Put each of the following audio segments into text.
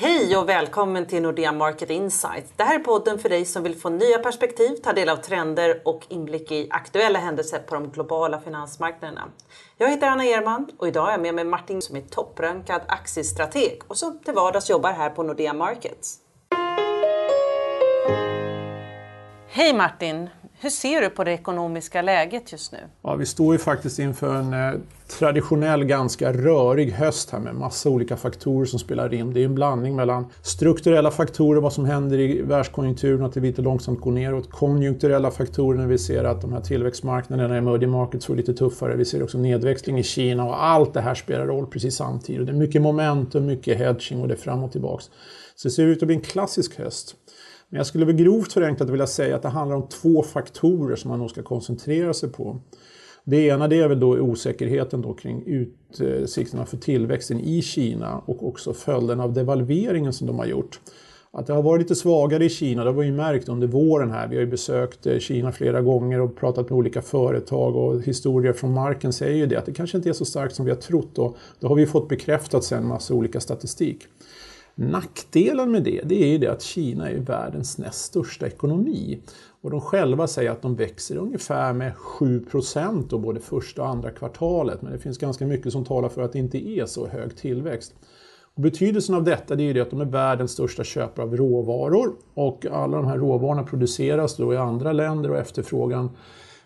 Hej och välkommen till Nordea Market Insight. Det här är podden för dig som vill få nya perspektiv, ta del av trender och inblick i aktuella händelser på de globala finansmarknaderna. Jag heter Anna Erman och idag är jag med mig Martin som är topprankad aktiestrateg och som till vardags jobbar här på Nordea Markets. Hej Martin! Hur ser du på det ekonomiska läget just nu? Ja, vi står ju faktiskt inför en eh, traditionell ganska rörig höst här med massa olika faktorer som spelar in. Det är en blandning mellan strukturella faktorer, vad som händer i världskonjunkturen, att det lite långsamt går neråt, konjunkturella faktorer när vi ser att de här tillväxtmarknaderna, emerging markets, får lite tuffare. Vi ser också nedväxling i Kina och allt det här spelar roll precis samtidigt. Det är mycket momentum, mycket hedging och det är fram och tillbaks. Så det ser ut att bli en klassisk höst. Men jag skulle väl grovt förenklat vilja säga att det handlar om två faktorer som man nog ska koncentrera sig på. Det ena det är väl då osäkerheten då kring utsikterna för tillväxten i Kina och också följden av devalveringen som de har gjort. Att det har varit lite svagare i Kina, det har vi ju märkt under våren här. Vi har ju besökt eh, Kina flera gånger och pratat med olika företag och historier från marken säger ju det att det kanske inte är så starkt som vi har trott och det har vi fått bekräftat sen massa olika statistik. Nackdelen med det, det är ju det att Kina är världens näst största ekonomi. Och de själva säger att de växer ungefär med 7 då både första och andra kvartalet. Men det finns ganska mycket som talar för att det inte är så hög tillväxt. Och betydelsen av detta det är ju att de är världens största köpare av råvaror och alla de här råvarorna produceras då i andra länder och efterfrågan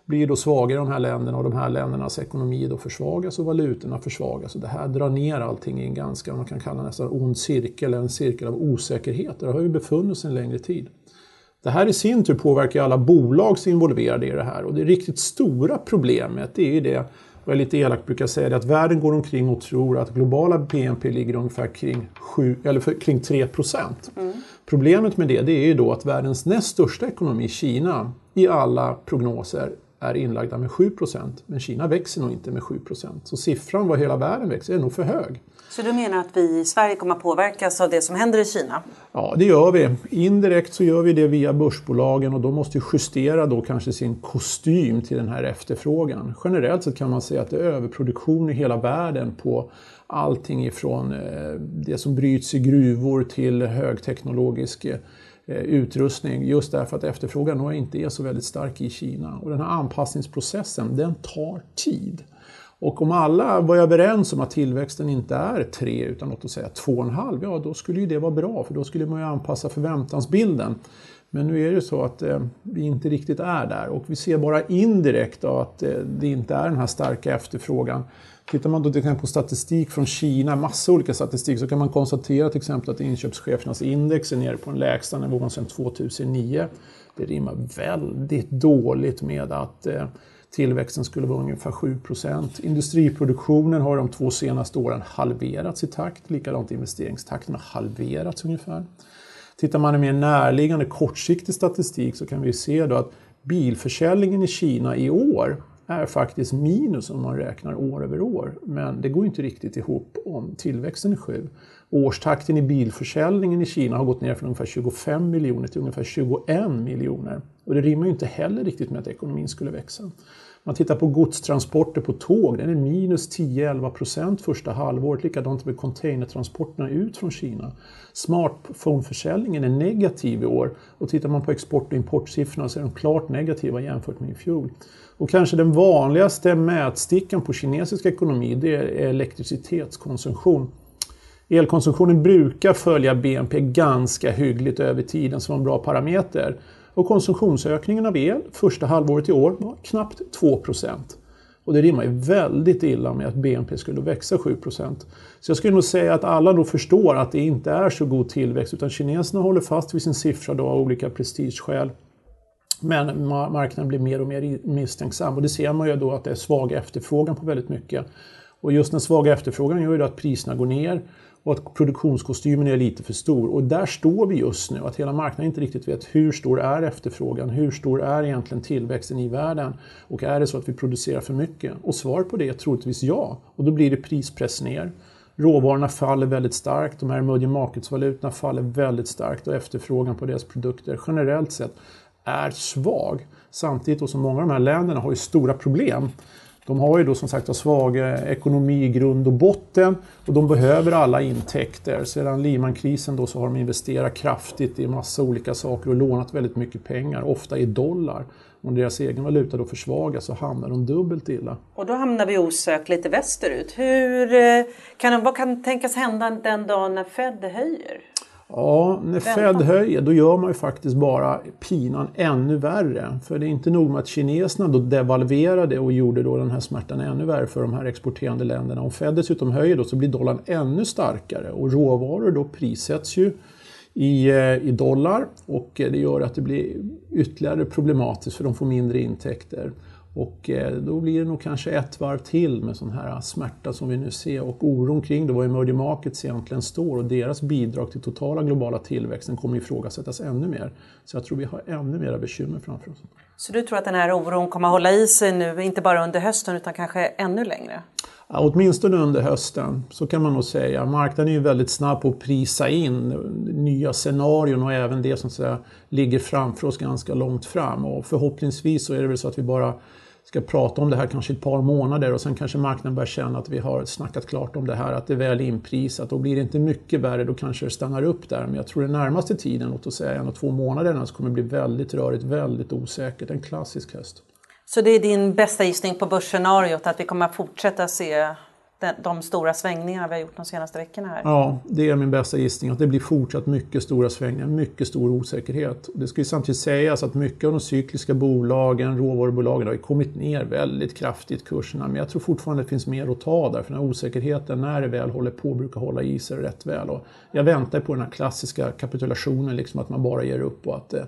blir då svagare i de här länderna och de här ländernas ekonomi då försvagas och valutorna försvagas. Och det här drar ner allting i en ganska, man kan kalla nästan ond cirkel, en cirkel av osäkerhet. Där har vi befunnit oss en längre tid. Det här i sin tur påverkar alla bolag som är involverade i det här och det riktigt stora problemet det är ju det, vad jag lite elakt brukar säga, det att världen går omkring och tror att globala BNP ligger ungefär kring, 7, eller kring 3 Mm. Problemet med det, det är ju då att världens näst största ekonomi, Kina, i alla prognoser är inlagda med 7% men Kina växer nog inte med 7% Så siffran vad hela världen växer är nog för hög. Så du menar att vi i Sverige kommer att påverkas av det som händer i Kina? Ja, det gör vi. Indirekt så gör vi det via börsbolagen och de måste justera då kanske sin kostym till den här efterfrågan. Generellt sett kan man säga att det är överproduktion i hela världen på allting ifrån eh, det som bryts i gruvor till högteknologisk eh, Eh, utrustning just därför att efterfrågan nog inte är så väldigt stark i Kina. Och den här anpassningsprocessen den tar tid. Och om alla var överens om att tillväxten inte är 3 utan låt oss säga 2,5, ja då skulle ju det vara bra för då skulle man ju anpassa förväntansbilden. Men nu är det så att eh, vi inte riktigt är där och vi ser bara indirekt att eh, det inte är den här starka efterfrågan Tittar man då till exempel på statistik från Kina, massa olika statistik, så kan man konstatera till exempel att inköpschefernas index är nere på den lägsta nivån sedan 2009. Det rimmar väldigt dåligt med att eh, tillväxten skulle vara ungefär 7% Industriproduktionen har de två senaste åren halverats i takt, likadant investeringstakten har halverats ungefär. Tittar man i mer närliggande kortsiktig statistik så kan vi se då att bilförsäljningen i Kina i år är faktiskt minus om man räknar år över år. Men det går inte riktigt ihop om tillväxten är 7. Årstakten i bilförsäljningen i Kina har gått ner från ungefär 25 miljoner till ungefär 21 miljoner. Och det rimmar ju inte heller riktigt med att ekonomin skulle växa. Man tittar på godstransporter på tåg, den är minus 10-11 procent första halvåret. Likadant med containertransporterna ut från Kina. Smartphoneförsäljningen är negativ i år och tittar man på export och importsiffrorna så är de klart negativa jämfört med i fjol. Och kanske den vanligaste mätstickan på kinesisk ekonomi det är elektricitetskonsumtion. Elkonsumtionen brukar följa BNP ganska hyggligt över tiden som en bra parameter. Och konsumtionsökningen av el första halvåret i år var knappt 2 och det rimmar ju väldigt illa med att BNP skulle växa 7% Så jag skulle nog säga att alla då förstår att det inte är så god tillväxt utan kineserna håller fast vid sin siffra då av olika prestigeskäl. Men marknaden blir mer och mer misstänksam och det ser man ju då att det är svag efterfrågan på väldigt mycket. Och just den svaga efterfrågan gör ju att priserna går ner och att produktionskostymen är lite för stor. Och där står vi just nu, att hela marknaden inte riktigt vet hur stor är efterfrågan, hur stor är egentligen tillväxten i världen och är det så att vi producerar för mycket? Och svar på det är troligtvis ja, och då blir det prispress ner. Råvarorna faller väldigt starkt, de här emerging markets-valutorna faller väldigt starkt och efterfrågan på deras produkter generellt sett är svag. Samtidigt som många av de här länderna har ju stora problem de har ju då som sagt svag eh, ekonomi i grund och botten och de behöver alla intäkter. Sedan Lehmankrisen då så har de investerat kraftigt i massa olika saker och lånat väldigt mycket pengar, ofta i dollar. Om deras egen valuta då försvagas så hamnar de dubbelt illa. Och då hamnar vi osökt lite västerut. Hur eh, kan, vad kan tänkas hända den dagen när Fed höjer? Ja, när Fed höjer då gör man ju faktiskt bara pinan ännu värre. För det är inte nog med att kineserna då devalverade och gjorde då den här smärtan ännu värre för de här exporterande länderna. Om Fed dessutom höjer då så blir dollarn ännu starkare och råvaror då prissätts ju i, eh, i dollar och det gör att det blir ytterligare problematiskt för de får mindre intäkter. Och eh, då blir det nog kanske ett varv till med sån här smärta som vi nu ser och oron kring det, vad emerging markets egentligen står och deras bidrag till totala globala tillväxten kommer ifrågasättas ännu mer. Så jag tror vi har ännu mera bekymmer framför oss. Så du tror att den här oron kommer att hålla i sig nu, inte bara under hösten utan kanske ännu längre? Ja, åtminstone under hösten, så kan man nog säga. Marknaden är ju väldigt snabb på att prisa in nya scenarion och även det som så ligger framför oss ganska långt fram. Och förhoppningsvis så är det väl så att vi bara ska prata om det här kanske ett par månader och sen kanske marknaden börjar känna att vi har snackat klart om det här, att det är väl inprisat. Då blir det inte mycket värre, då kanske det stannar upp där. Men jag tror den närmaste tiden, låt oss säga en och två månader, så kommer det bli väldigt rörigt, väldigt osäkert. En klassisk höst. Så det är din bästa gissning på börsscenariot att vi kommer att fortsätta se de stora svängningarna vi har gjort de senaste veckorna här? Ja, det är min bästa gissning. Att det blir fortsatt mycket stora svängningar, mycket stor osäkerhet. Det ska ju samtidigt sägas att mycket av de cykliska bolagen, råvarubolagen, har ju kommit ner väldigt kraftigt kurserna. Men jag tror fortfarande det finns mer att ta där. För den här osäkerheten, när det väl håller på, brukar hålla i sig rätt väl. Och jag väntar på den här klassiska kapitulationen, liksom att man bara ger upp och att eh,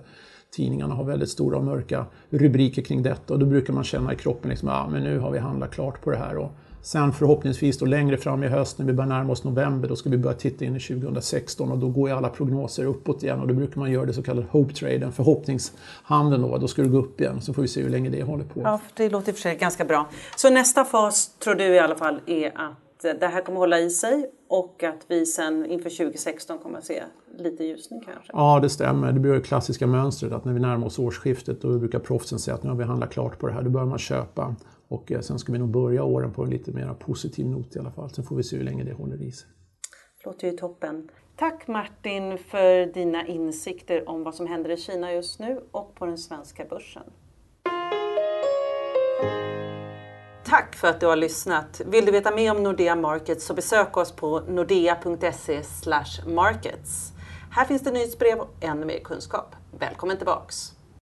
tidningarna har väldigt stora och mörka rubriker kring detta och då brukar man känna i kroppen liksom, ah, men nu har vi handlat klart på det här. Och sen förhoppningsvis då längre fram i höst när vi börjar närma oss november då ska vi börja titta in i 2016 och då går ju alla prognoser uppåt igen och då brukar man göra det så kallade hope-traden, förhoppningshandeln då, då ska det gå upp igen så får vi se hur länge det håller på. Ja, det låter i och för sig ganska bra. Så nästa fas tror du i alla fall är att det här kommer hålla i sig och att vi sen inför 2016 kommer att se lite ljusning kanske? Ja, det stämmer. Det blir det klassiska mönstret att när vi närmar oss årsskiftet då brukar proffsen säga att nu har vi handlat klart på det här, då börjar man köpa. Och eh, sen ska vi nog börja åren på en lite mer positiv not i alla fall. Sen får vi se hur länge det håller i sig. låter ju toppen. Tack Martin för dina insikter om vad som händer i Kina just nu och på den svenska börsen. Tack för att du har lyssnat. Vill du veta mer om Nordea Markets så besök oss på nordea.se markets. Här finns det nyhetsbrev och ännu mer kunskap. Välkommen tillbaks!